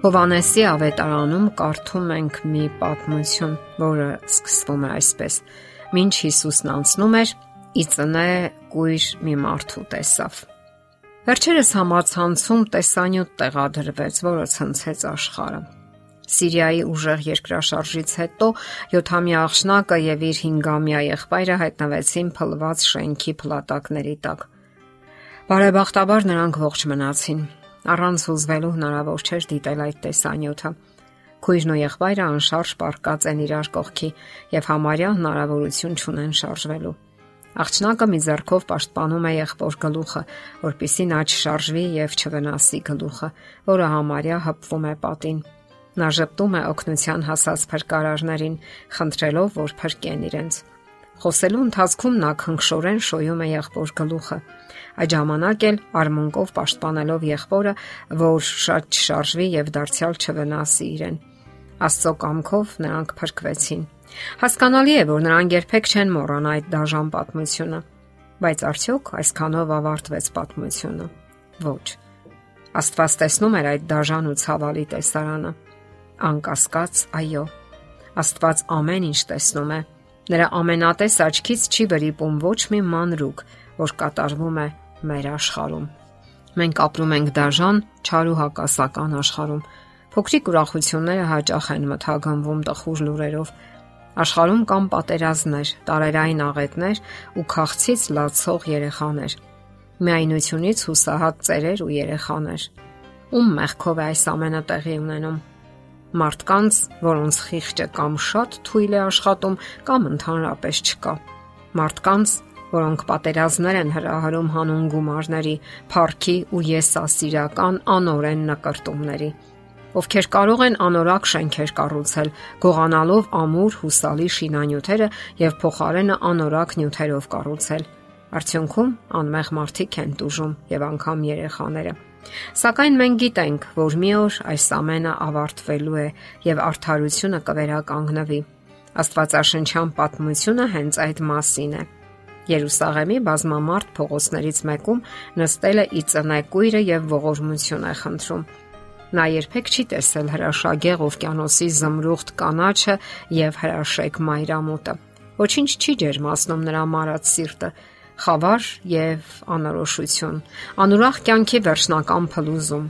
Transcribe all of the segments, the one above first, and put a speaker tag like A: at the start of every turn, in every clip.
A: Հովանեսի ավետարանում կարդում ենք մի պատմություն, որը սկսվում է այսպես. Մինչ Հիսուսն անցնում էր, ի ծնե կույր մի մարդու տեսավ։ Վերջերս համացանցում տեսանյութ տեղադրվեց, որը ցնցեց աշխարհը։ Սիրիայի ուժեղ երկրաշարժից հետո 7-ամյա աղջնակը եւ իր 5-ամյա եղբայրը հայտնվեցին փլված շենքի փլատակների տակ։ Բարեբախտաբար նրանք ողջ մնացին, Առանց հուզվելու հնարավոր չէր դիտել այդ տեսանյութը։ Քույրն ու եղբայրը անշարժ պարկած են իրար կողքի եւ համարյա հնարավորություն չունեն շարժվելու։ Աղջնակը մի ձեռքով պաշտպանում է եղբոր գլուխը, որpիսի նա չշարժվի եւ չվնասի գլուխը, որը համարյա հպվում է պատին։ Նա ճպտում է օգնության հասած փրկարարներին, խնդրելով, որ փրկեն իրենց։ Խոսելու ընթացքում նա քնքշորեն շոյում է եղբոր գլուխը։ Այդ ժամանակ էլ արմունկով պաշտպանելով եղբորը, որ շատ չշարժվի եւ դարձյալ չվնասի իրեն։ Աստծո կամքով նրանք փրկվեցին։ Հասկանալի է, որ նրանք երբեք չեն մոռանա այդ դաժան պատմությունը, բայց արդյոք այսքանով ավարտվեց պատմությունը։ Ոչ։ Աստված տեսնում էր այդ դաժան ու ցավալի տեսարանը։ Անկասկած, այո։ Աստված ամեն ինչ տեսնում է Նրա ամենատես աչքից չի վրիպում ոչ մի մանրուկ, որ կատարվում է մեր աշխարհում։ Մենք ապրում ենք դաժան, չար ու հակասական աշխարհում։ Փոքրիկ ուրախությունները հաճախ են մթագնվում տխուր լուրերով։ Աշխարհում կան պատերազմներ, տարերային աղետներ ու քաղցից լացող երեխաներ։ Միայնությունից հուսահատ ծերեր ու երեխաներ։ Ում մեղքով է այս ամենը տեղի ունենում մարդկանց, որոնց խիղճը կամ շատ թույլ է աշխատում, կամ ընդհանրապես չկա։ Մարդկանց, որոնք պատերազմներ են հրահարում հանուն գումարների, փառքի ու եսասիրական անօրեն նկարտումների, ովքեր կարող են անորակ շենքեր կառուցել, գողանալով ամուր հուսալի շինանյութերը եւ փոխարենը անորակ նյութերով կառուցել։ Արդյունքում անմեղ մարդիկ են դժում եւ անգամ երեխաները։ Սակայն մենք գիտենք, որ մի օր այս ամենը ավարտվելու է եւ արդարությունը կվերականգնվի։ Աստվածաշնչյան պատմությունը հենց այդ մասին է։ Երուսաղեմի բազմամարդ փողոցներից մեկում նստել է ի ծնեկույրը եւ ողորմություն է խնդրում։ Նա երբեք չի տեսել հրաշագեղ օվկիանոսի զմրուխտ կանաչը եւ հրաշեկ մայրամուտը։ Ոչինչ չի ջերմացնում նրա մարած սիրտը, խավար եւ անորոշություն, անուրախ կյանքի վերջնական փլուզում։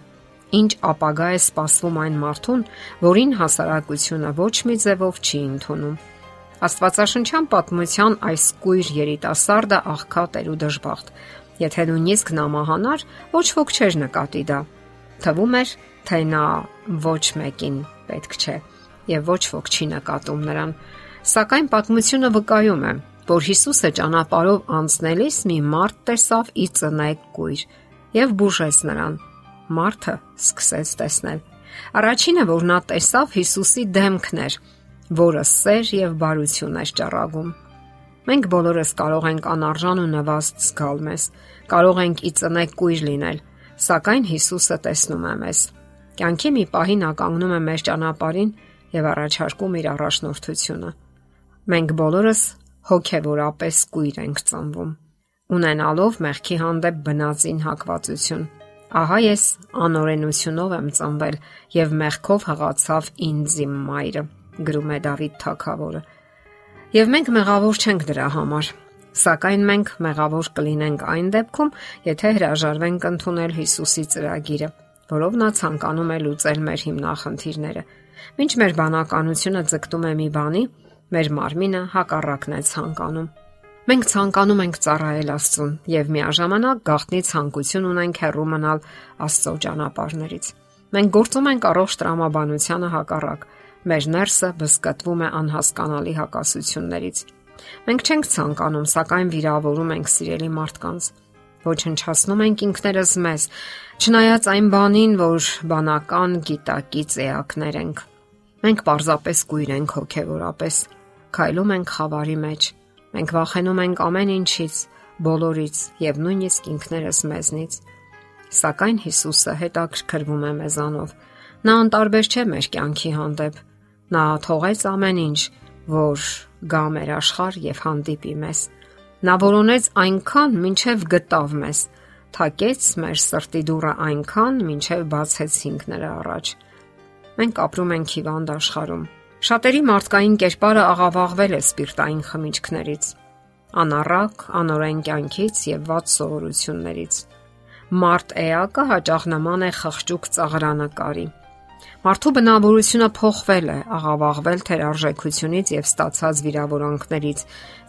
A: Ինչ ապագա է սպասվում այն մարդուն, որին հասարակությունը ոչ մի ձևով չի ընդունում։ Աստվածաշնչյան պատմության այս կույր երիտասարդը աղքատ էր ու դժբախտ։ Եթե նույնիսկ նա մահանար, ոչ ոք չէր նկատի դա։ Թվում էր, թե նա ոչ մեկին պետք չէ եւ ոչ ոք չի նկատում նրան։ Սակայն պատմությունը վկայում է, որ Հիսուսը ճանապարով անցնելիս մի մարդ տեսավ ի ծնայք կույր եւ բուժեց նրան։ Մարդը սկսեց տեսնել։ Առաջինը, որ նա տեսավ Հիսուսի դեմքն էր, որը սեր եւ բարություն էր ճառագում։ Մենք բոլորս կարող ենք անարժան ու նվաստ զգալ մեզ, կարող ենք ի ծնեք կույր լինել, սակայն Հիսուսը տեսնում է մեզ։ Կյանքի մի պահի նա կանգնում է մեր ճանապարհին եւ առաջարկում իր առաջնորդությունը։ Մենք բոլորս հոգևորապես կույր ենք ծնվում, ունենալով մեղքի հանդեպ բնածին հակվածություն։ Ահա ես անօրենությունով եմ ծնվել եւ մեղքով հղացավ ինձ իմ մայրը, գրում է Դավիթ Թագավորը։ Եվ մենք մեղավոր չենք դրա համար, սակայն մենք մեղավոր կլինենք այն դեպքում, եթե հրաժարվենք ընդունել Հիսուսի ծրագիրը, որով նա ցանկանում է լուծել մեր հիմնախնդիրները։ Մինչ մեր բանականությունը ձգտում է մի բանի, Մեր մարմինը հակառակն է ցանկանում։ Մենք ցանկանում ենք ծառայել Աստծուն եւ միաժամանակ գաղտնի ցանկություն ունենք հեռու մնալ Աստծո ճանապարհներից։ Մենք գործում ենք առողջ տրամաբանությանը հակառակ։ Մեր ներսը բսկտվում է անհասկանալի հակասություններից։ Մենք չենք ցանկանում, սակայն վիրավորում ենք սիրելի մարդկանց ոչնչացնում ենք ինքներս մեզ, չնայած այն բանին, որ բանական գիտակից էակներ ենք։ Մենք պարզապես կույր ենք հոգեվորապես քայլում ենք խավարի մեջ։ Մենք վախենում ենք ամեն ինչից, բոլորից եւ նույնիսկ ինքներս մեզնից։ Սակայն Հիսուսը հետաքրքրվում է մեզանով։ Նա անտարբեր չէ մեր կյանքի հանդեպ։ Նա թողեց ամեն ինչ, որ գա մեր աշխարհ եւ հանդիպի մեզ։ Նա որոնեց այնքան, ինչև գտավ մեզ, թակեց մեր սրտի դուռը այնքան, ինչև բացեցինք նրա առաջ։ Մենք ապրում ենք հիվանդ աշխարհում։ Շատերի մարդկային կերպարը աղավաղվել է սպիրտային խմիչքներից, անառակ, անօրեն կյանքից եւ ված սովորություններից։ Մարտ էակը հաճախ նման է խղճուկ ծաղրանակարի։ Մարդու բնավորությունը փոխվել է, աղավաղվել թերարժեքությունից եւ ստացած վիրավորանքներից,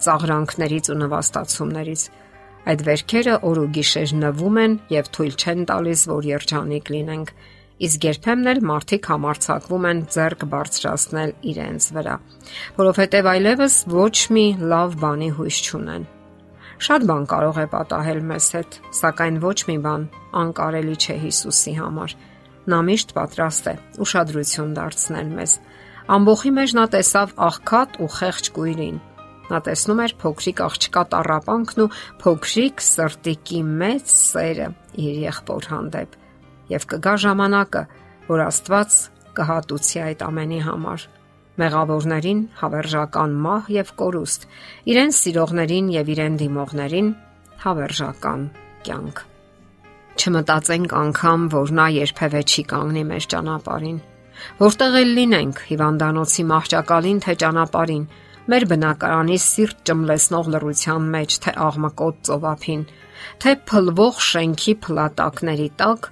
A: ծաղրանքներից ու նվաստացումներից։ Այդ վերքերը օր ու գիշեր նվում են եւ թույլ չեն տալիս, որ երջանիկ լինենք։ Իսկ երբեմն էլ մարդիկ համարցակվում են ձեռք բարձրացնել իրենց վրա, որովհետեւ այլևս ոչ մի լավ բանի հույս չունեն։ Շատ բան կարող է պատահել մեզ հետ, սակայն ոչ մի բան անկարելի չէ Հիսուսի համար։ Նա միշտ պատրաստ է ուշադրություն դարձնել մեզ։ Ամբողջի մեջ նա տեսավ աղքատ ու խեղճ կույրին, Նա տեսնում էր փոքրիկ աղջկա տարապանքն ու փոքրիկ սրտիկի մեծ սերը իր եղբոր հանդեպ։ Եվ կգա ժամանակը, որ Աստված կհատուցի այդ ամենի համար մեղավորներին հավերժական մահ եւ կորուստ, իրեն սիրողներին եւ իրեն դիմողներին հավերժական կյանք։ Չմտածենք անգամ, որ նա երբևէ չի կանգնի մեր ճանապարհին։ Որտեղ էլ լինենք, հիվանդանոցի մահճակալին թե ճանապարհին, մեր բնակարանի սիրտ ճմլեսնող լռության մեջ, թե աղմկոտ ծովափին, թե փլվող շենքի փլատակների տակ,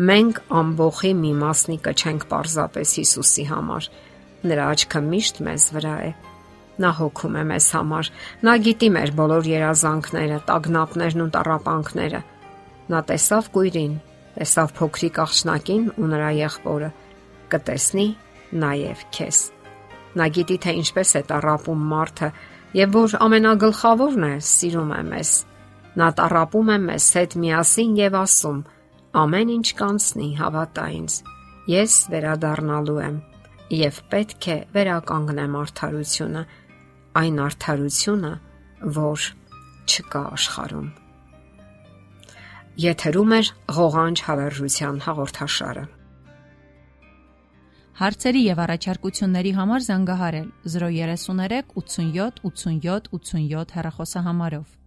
A: մենք ամբողջի մի մասնիկը չենք parzapes Հիսուսի համար։ Նրա աչքը միշտ մեզ վրա է։ Նա հոգում է մեզ համար։ Նա գիտի մեր բոլոր երազանքները, տագնապներն ու տարապանքները։ Նա տեսավ գույրին, տեսավ փոքրիկ աղջնակին ու նրա եղբորը։ Կտեսնի նաև քեզ։ Նա գիտի թե ինչպես է տարապում մարդը եւ որ ամենագլխավորն է սիրում է մեզ։ Նա տարապում է մեզ հետ միասին եւ ասում. Ամեն ինչ կանցնի, հավատա ինձ։ Ես վերադառնալու եմ եւ պետք է վերականգնեմ արդարությունը, այն արդարությունը, որ չկա աշխարհում։ Եթերում է ղողանջ հավերժության հաղորդաշարը։
B: Հարցերի եւ առաջարկությունների համար զանգահարել 033 87 87 87 հեռախոսահամարով։